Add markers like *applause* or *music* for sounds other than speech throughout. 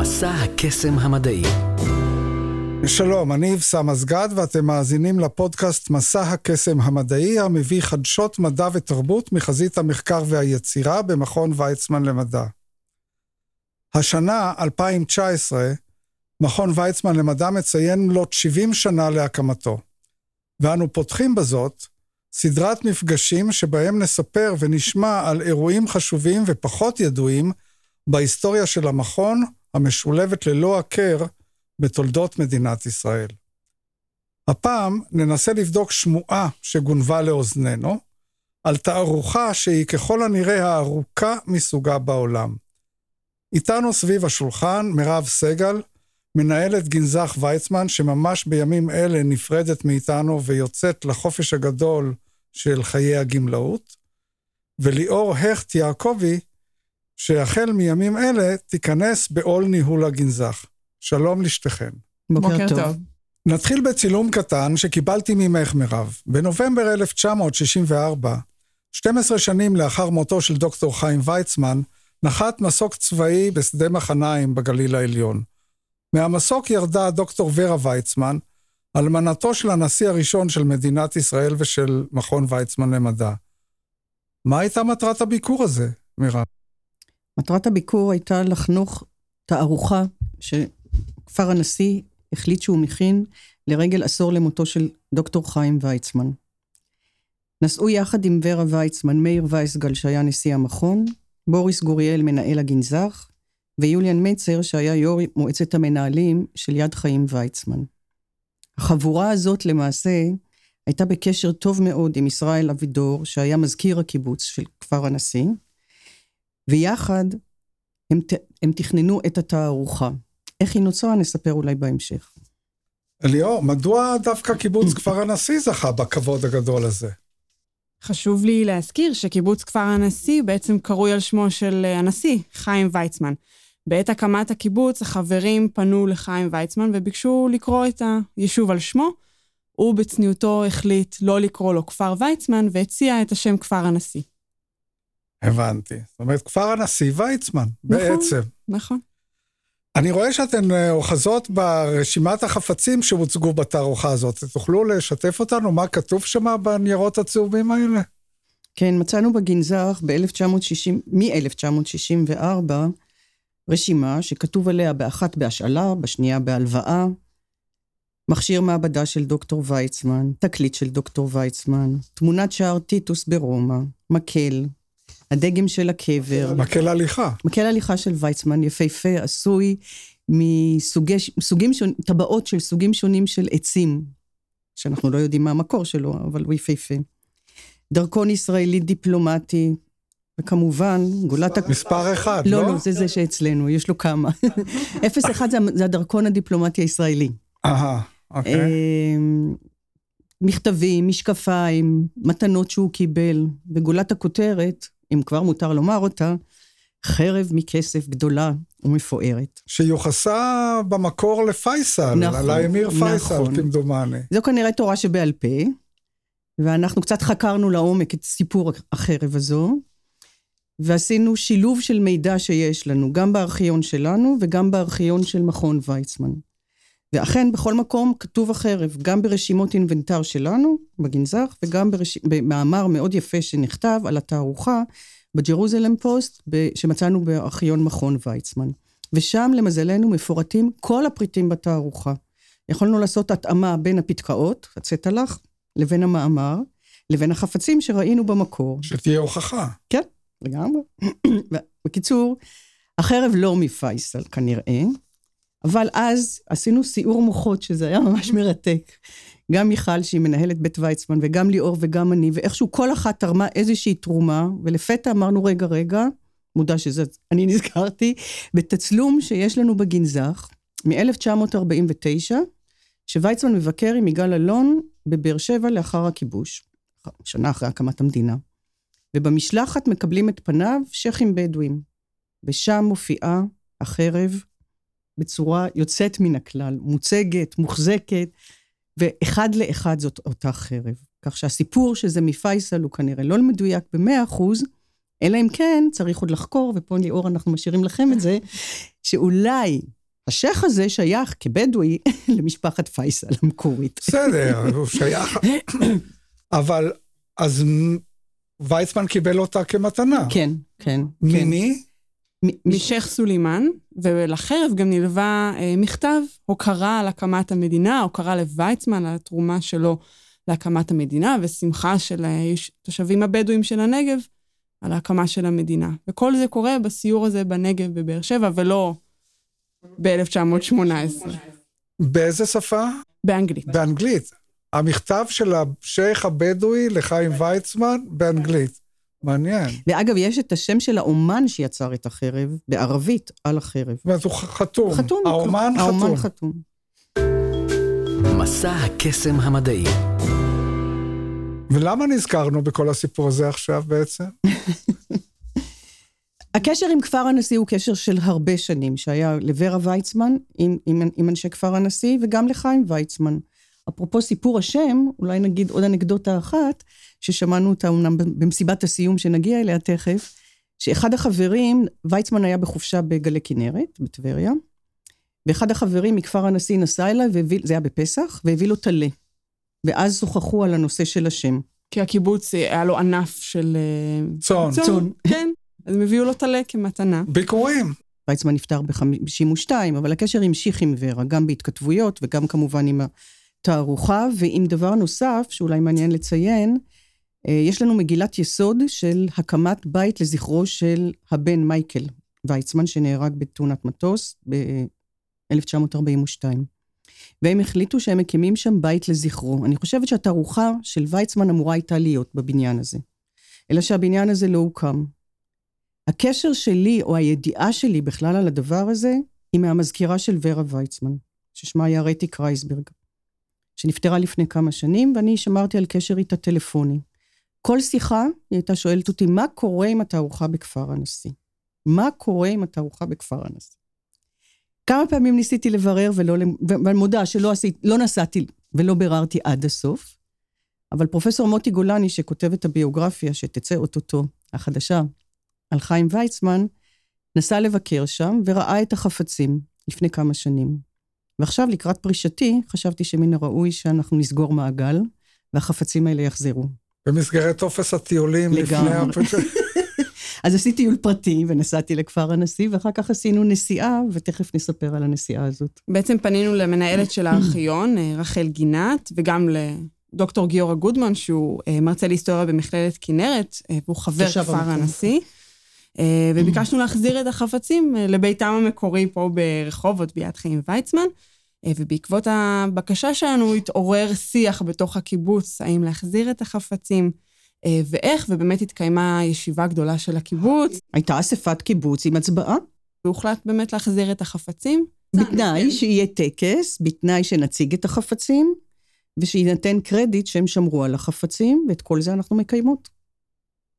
מסע הקסם המדעי. שלום, אני אבסם אסגד ואתם מאזינים לפודקאסט מסע הקסם המדעי המביא חדשות מדע ותרבות מחזית המחקר והיצירה במכון ויצמן למדע. השנה, 2019, מכון ויצמן למדע מציין מלאת 70 שנה להקמתו. ואנו פותחים בזאת סדרת מפגשים שבהם נספר ונשמע על אירועים חשובים ופחות ידועים בהיסטוריה של המכון, המשולבת ללא הכר בתולדות מדינת ישראל. הפעם ננסה לבדוק שמועה שגונבה לאוזנינו, על תערוכה שהיא ככל הנראה הארוכה מסוגה בעולם. איתנו סביב השולחן מירב סגל, מנהלת גנזך ויצמן, שממש בימים אלה נפרדת מאיתנו ויוצאת לחופש הגדול של חיי הגמלאות, וליאור הכט יעקבי, שהחל מימים אלה תיכנס בעול ניהול הגנזך. שלום לשתיכן. בוקר טוב. נתחיל בצילום קטן שקיבלתי ממך, מירב. בנובמבר 1964, 12 שנים לאחר מותו של דוקטור חיים ויצמן, נחת מסוק צבאי בשדה מחניים בגליל העליון. מהמסוק ירדה דוקטור ורה ויצמן, אלמנתו של הנשיא הראשון של מדינת ישראל ושל מכון ויצמן למדע. מה הייתה מטרת הביקור הזה, מירב? מטרת הביקור הייתה לחנוך תערוכה שכפר הנשיא החליט שהוא מכין לרגל עשור למותו של דוקטור חיים ויצמן. נסעו יחד עם ורה ויצמן, מאיר וייסגל שהיה נשיא המכון, בוריס גוריאל מנהל הגנזך, ויוליאן מצר שהיה יו"ר מועצת המנהלים של יד חיים ויצמן. החבורה הזאת למעשה הייתה בקשר טוב מאוד עם ישראל אבידור, שהיה מזכיר הקיבוץ של כפר הנשיא, ויחד הם, הם תכננו את התערוכה. איך היא נוצרה, נספר אולי בהמשך. ליאור, מדוע דווקא קיבוץ כפר הנשיא זכה בכבוד הגדול הזה? חשוב לי להזכיר שקיבוץ כפר הנשיא בעצם קרוי על שמו של אה, הנשיא, חיים ויצמן. בעת הקמת הקיבוץ, החברים פנו לחיים ויצמן וביקשו לקרוא את היישוב על שמו. הוא בצניעותו החליט לא לקרוא לו כפר ויצמן והציע את השם כפר הנשיא. הבנתי. זאת אומרת, כפר הנשיא ויצמן, נכון, בעצם. נכון. אני רואה שאתן אה, אוחזות ברשימת החפצים שהוצגו בתערוכה הזאת. תוכלו לשתף אותנו מה כתוב שם בניירות הצהובים האלה? כן, מצאנו בגנזך ב-1960, מ-1964, רשימה שכתוב עליה באחת בהשאלה, בשנייה בהלוואה, מכשיר מעבדה של דוקטור ויצמן, תקליט של דוקטור ויצמן, תמונת שער טיטוס ברומא, מקל, הדגם של הקבר. מקל הליכה. מקל הליכה של ויצמן, יפהפה, עשוי מסוגים שונים, טבעות של סוגים שונים של עצים, שאנחנו לא יודעים מה המקור שלו, אבל הוא יפהפה. דרכון ישראלי דיפלומטי, וכמובן, גולת... מספר, מספר אחד, לא? לא, לא, זה זה שאצלנו, יש לו כמה. *laughs* אפס אחד זה, זה הדרכון הדיפלומטי הישראלי. אהה, אוקיי. אמ, מכתבים, משקפיים, מתנות שהוא קיבל, וגולת הכותרת, אם כבר מותר לומר אותה, חרב מכסף גדולה ומפוארת. שיוחסה במקור לפייסל, נכון, על האמיר פייסל, נכון. כמדומני. זו כנראה תורה שבעל פה, ואנחנו קצת חקרנו לעומק את סיפור החרב הזו, ועשינו שילוב של מידע שיש לנו, גם בארכיון שלנו וגם בארכיון של מכון ויצמן. ואכן, בכל מקום כתוב החרב, גם ברשימות אינבנטר שלנו, בגנזך, וגם ברש... במאמר מאוד יפה שנכתב על התערוכה בג'רוזלם פוסט, שמצאנו בארכיון מכון ויצמן. ושם, למזלנו, מפורטים כל הפריטים בתערוכה. יכולנו לעשות התאמה בין הפתקאות, הצטלח, לבין המאמר, לבין החפצים שראינו במקור. שתהיה הוכחה. כן, לגמרי. *coughs* בקיצור, החרב לא מפייסל כנראה, אבל אז עשינו סיעור מוחות, שזה היה ממש מרתק. גם מיכל, שהיא מנהלת בית ויצמן, וגם ליאור וגם אני, ואיכשהו כל אחת תרמה איזושהי תרומה, ולפתע אמרנו, רגע, רגע, מודע שזה, אני נזכרתי, בתצלום שיש לנו בגנזך, מ-1949, שוויצמן מבקר עם יגאל אלון בבאר שבע לאחר הכיבוש, שנה אחרי הקמת המדינה. ובמשלחת מקבלים את פניו שייחים בדואים. ושם מופיעה החרב בצורה יוצאת מן הכלל, מוצגת, מוחזקת, ואחד לאחד זאת אותה חרב. כך שהסיפור שזה מפייסל הוא כנראה לא מדויק במאה אחוז, אלא אם כן, צריך עוד לחקור, ופה ליאור אנחנו משאירים לכם את זה, *laughs* שאולי השייח הזה שייך כבדואי *laughs* למשפחת פייסל המקורית. בסדר, *laughs* הוא שייך... אבל, אז ויצמן קיבל אותה כמתנה. כן, כן. ממי? משייח' סולימאן, ולחרב גם נלווה אה, מכתב הוקרה על הקמת המדינה, הוקרה לוויצמן על התרומה שלו להקמת המדינה, ושמחה של התושבים הבדואים של הנגב על ההקמה של המדינה. וכל זה קורה בסיור הזה בנגב בבאר שבע, ולא ב-1918. באיזה שפה? באנגלית. באנגלית. המכתב של השייח הבדואי לחיים ויצמן באנגלית. מעניין. ואגב, יש את השם של האומן שיצר את החרב, בערבית, על החרב. אומרת, הוא חתום. חתום. האומן חתום. האומן חתום. מסע הקסם המדעי. ולמה נזכרנו בכל הסיפור הזה עכשיו בעצם? *laughs* הקשר עם כפר הנשיא הוא קשר של הרבה שנים, שהיה לוורה ויצמן עם, עם, עם אנשי כפר הנשיא, וגם לחיים ויצמן. אפרופו סיפור השם, אולי נגיד עוד אנקדוטה אחת, ששמענו אותה אמנם במסיבת הסיום שנגיע אליה תכף, שאחד החברים, ויצמן היה בחופשה בגלי כנרת, בטבריה, ואחד החברים מכפר הנשיא נסע אליי, והביא, זה היה בפסח, והביא לו טלה. ואז שוחחו על הנושא של השם. כי הקיבוץ היה לו ענף של... אה, צאן. צאן, כן. אז הם הביאו לו טלה כמתנה. ביקורים. ויצמן נפטר ב-52, אבל הקשר המשיך עם ורה, גם בהתכתבויות וגם כמובן עם התערוכה, ועם דבר נוסף, שאולי מעניין לציין, אה, יש לנו מגילת יסוד של הקמת בית לזכרו של הבן מייקל ויצמן, שנהרג בתאונת מטוס ב-1942. והם החליטו שהם מקימים שם בית לזכרו. אני חושבת שהתערוכה של ויצמן אמורה הייתה להיות בבניין הזה. אלא שהבניין הזה לא הוקם. הקשר שלי, או הידיעה שלי בכלל על הדבר הזה, היא מהמזכירה של ורה ויצמן, ששמה היה רטי קרייסברג, שנפטרה לפני כמה שנים, ואני שמרתי על קשר איתה טלפוני. כל שיחה, היא הייתה שואלת אותי, מה קורה עם התערוכה בכפר הנשיא? מה קורה עם התערוכה בכפר הנשיא? כמה פעמים ניסיתי לברר, ולא, ואני מודה שלא עשית, לא נסעתי ולא ביררתי עד הסוף, אבל פרופסור מוטי גולני, שכותב את הביוגרפיה שתצא אוטוטו, החדשה, על חיים ויצמן, נסע לבקר שם וראה את החפצים לפני כמה שנים. ועכשיו, לקראת פרישתי, חשבתי שמן הראוי שאנחנו נסגור מעגל, והחפצים האלה יחזרו. במסגרת טופס הטיולים לגמרי. לפני... *laughs* אז עשיתי טיול פרטי ונסעתי לכפר הנשיא, ואחר כך עשינו נסיעה, ותכף נספר על הנסיעה הזאת. בעצם פנינו למנהלת של הארכיון, אה, רחל גינת, וגם לדוקטור גיורא גודמן, שהוא אה, מרצה להיסטוריה במכללת כנרת, אה, והוא חבר כפר הנשיא. וביקשנו להחזיר את החפצים לביתם המקורי פה ברחובות, ביד חיים ויצמן. ובעקבות הבקשה שלנו התעורר שיח בתוך הקיבוץ, האם להחזיר את החפצים. אה, ואיך, ובאמת התקיימה ישיבה גדולה של הקיבוץ. הייתה אספת קיבוץ עם הצבעה. והוחלט באמת להחזיר את החפצים. בתנאי שיהיה טקס, בתנאי שנציג את החפצים, ושיינתן קרדיט שהם שמרו על החפצים, ואת כל זה אנחנו מקיימות.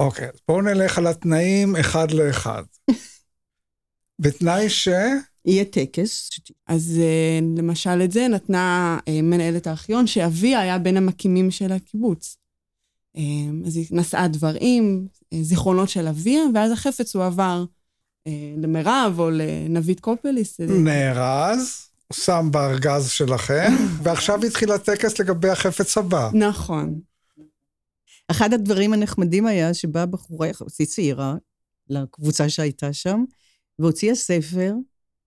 אוקיי, אז בואו נלך על התנאים אחד לאחד. *laughs* בתנאי ש... יהיה טקס. אז אה, למשל את זה נתנה אה, מנהלת הארכיון, שאביה היה בין המקימים של הקיבוץ. אמ, אז היא נשאה דברים, אה, זיכרונות של אביה, ואז החפץ הועבר אה, למירב או לנבית קופליס. נארז, שם בארגז שלכם, *laughs* ועכשיו התחיל הטקס לגבי החפץ הבא. נכון. אחד הדברים הנחמדים היה שבאה בחורה יחסית צעירה לקבוצה שהייתה שם, והוציאה ספר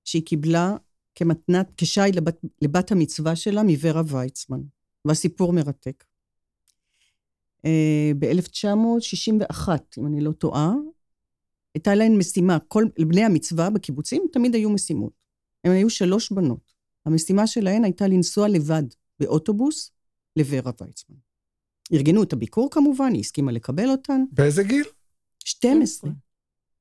שהיא קיבלה כמתנת, כשי לבת, לבת המצווה שלה מוורה ויצמן. והסיפור מרתק. אה, ב-1961, אם אני לא טועה, הייתה להן משימה, כל בני המצווה בקיבוצים תמיד היו משימות. הן היו שלוש בנות. המשימה שלהן הייתה לנסוע לבד באוטובוס לוורה ויצמן. ארגנו את הביקור כמובן, היא הסכימה לקבל אותן. באיזה גיל? 12.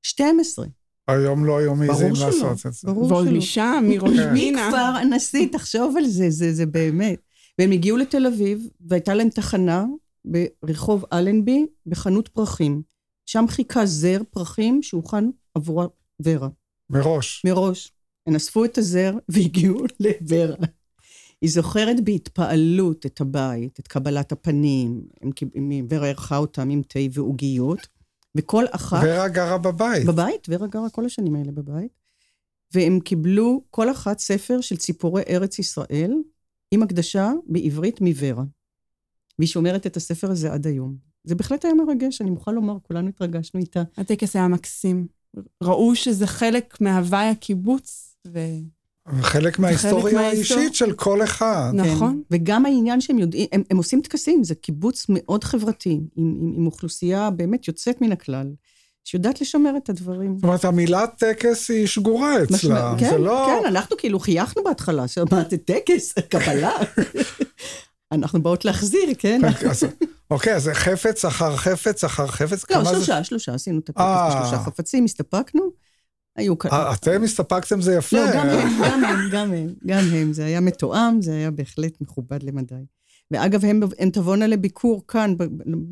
12. היום לא היו מעיזים לעשות את זה. ברור שלא. ועוד משם, מראש כן. פינה. מכפר הנשיא, תחשוב על זה, זה, זה באמת. והם הגיעו לתל אביב, והייתה להם תחנה ברחוב אלנבי, בחנות פרחים. שם חיכה זר פרחים שהוכן עבור ורה. מראש. מראש. הן אספו את הזר והגיעו לוורה. היא זוכרת בהתפעלות את הבית, את קבלת הפנים. ורה ערכה אותם עם תה ועוגיות, וכל אחת... ורה גרה בבית. בבית, ורה גרה כל השנים האלה בבית. והם קיבלו כל אחת ספר של ציפורי ארץ ישראל, עם הקדשה בעברית מוורה. והיא שומרת את הספר הזה עד היום. זה בהחלט היה מרגש, אני מוכרחה לומר, כולנו התרגשנו איתה. הטקס היה מקסים. ראו שזה חלק מהוואי הקיבוץ, ו... חלק מההיסטוריה. האישית של כל אחד. נכון. כן. וגם העניין שהם יודעים, הם, הם עושים טקסים, זה קיבוץ מאוד חברתי, עם, עם, עם אוכלוסייה באמת יוצאת מן הכלל, שיודעת לשמר את הדברים. זאת אומרת, המילה טקס היא שגורה אצלה. משמע- כן, זה לא... כן, אנחנו כאילו חייכנו בהתחלה, שאמרת, טקס, קבלה. *laughs* אנחנו באות להחזיר, כן? אז- אוקיי, אז חפץ אחר חפץ אחר חפץ? לא, שלושה, שלושה, עשינו את הטקס אה. בשלושה חפצים, הסתפקנו. היו כאלה. אה, אתם הסתפקתם זה יפה. לא, גם הם, גם הם, גם הם, גם הם. זה היה מתואם, זה היה בהחלט מכובד למדי. ואגב, הם, הם תבואנה לביקור כאן, ב-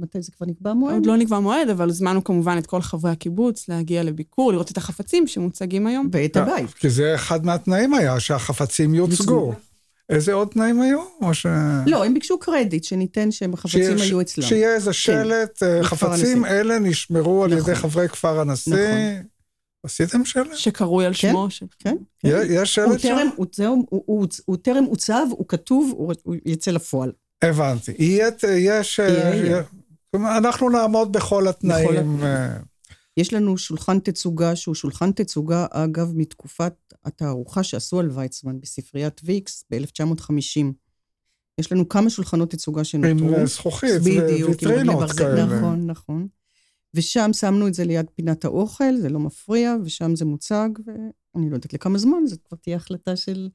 מתי זה כבר נקבע מועד? עוד לא נקבע מועד, אבל הזמנו כמובן את כל חברי הקיבוץ להגיע לביקור, לראות את החפצים שמוצגים היום. ואת הבית. כי זה אחד מהתנאים היה, שהחפצים יוצגו. איזה עוד תנאים היו? או ש... לא, הם ביקשו קרדיט, שניתן שהם החפצים שיש- היו אצלם. שיהיה איזה שלט, אה, בכפר חפצים. אלה נשמרו על ידי נכון. חברי כפר הנשיא. נכון. עשיתם שלט? שקרוי על כן. שמו. ש... כן? יש שלט שם? טרם, הוא, זהו, הוא, הוא, הוא טרם עוצב, הוא כתוב, הוא, הוא יצא לפועל. הבנתי. יהיה, יש... אנחנו נעמוד בכל התנאים. אה, יש לנו שולחן תצוגה, שהוא שולחן תצוגה, אגב, מתקופת התערוכה שעשו על ויצמן בספריית ויקס ב-1950. יש לנו כמה שולחנות תצוגה שנותרו. עם אה, זכוכית ברזל, כאלה. נכון, נכון. ושם שמנו את זה ליד פינת האוכל, זה לא מפריע, ושם זה מוצג, ואני לא יודעת לכמה זמן, זו כבר תהיה החלטה של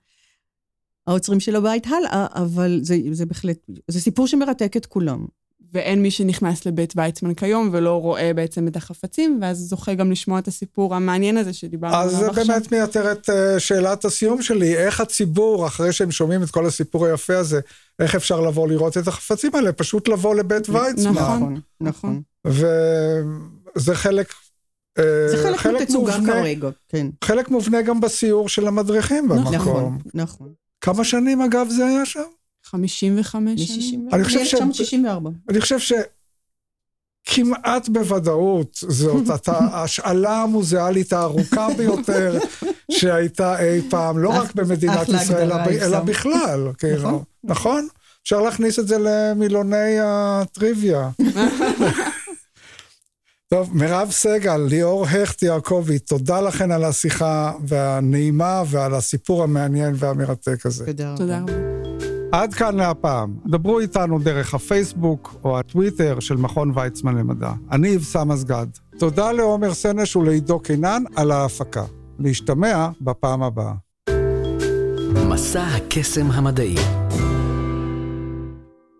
האוצרים של הבית הלאה, אבל זה, זה בהחלט, זה סיפור שמרתק את כולם. ואין מי שנכנס לבית ויצמן כיום ולא רואה בעצם את החפצים, ואז זוכה גם לשמוע את הסיפור המעניין הזה שדיברנו אז זה עליו עכשיו. באמת מייתר את אה, שאלת הסיום שלי, איך הציבור, אחרי שהם שומעים את כל הסיפור היפה הזה, איך אפשר לבוא לראות את החפצים האלה? פשוט לבוא לבית ויצמן. נכון. נכון. וזה חלק... אה, זה חלק מתצוגה מובנה- כרגע, כן. חלק מובנה גם בסיור של המדריכים במקום. נכון, נכון. כמה שנים אגב זה היה שם? 55 שנים. אני חושב ש- מ-1964. שכמעט בוודאות זאת ההשאלה המוזיאלית הארוכה ביותר *laughs* שהייתה אי פעם, לא רק במדינת ישראל, אלא-. בכלל. כאילו. נכון. אפשר להכניס את זה למילוני הטריוויה. *laughs* טוב, מירב סגל, ליאור הכט יעקבי, תודה לכן על השיחה והנעימה ועל הסיפור המעניין והמרתק הזה. תודה רבה. עד כאן להפעם. דברו איתנו דרך הפייסבוק או הטוויטר של מכון ויצמן למדע. אני אבסם אסגד. תודה לעומר סנש ולעידו קינן על ההפקה. להשתמע בפעם הבאה. מסע הקסם המדעי.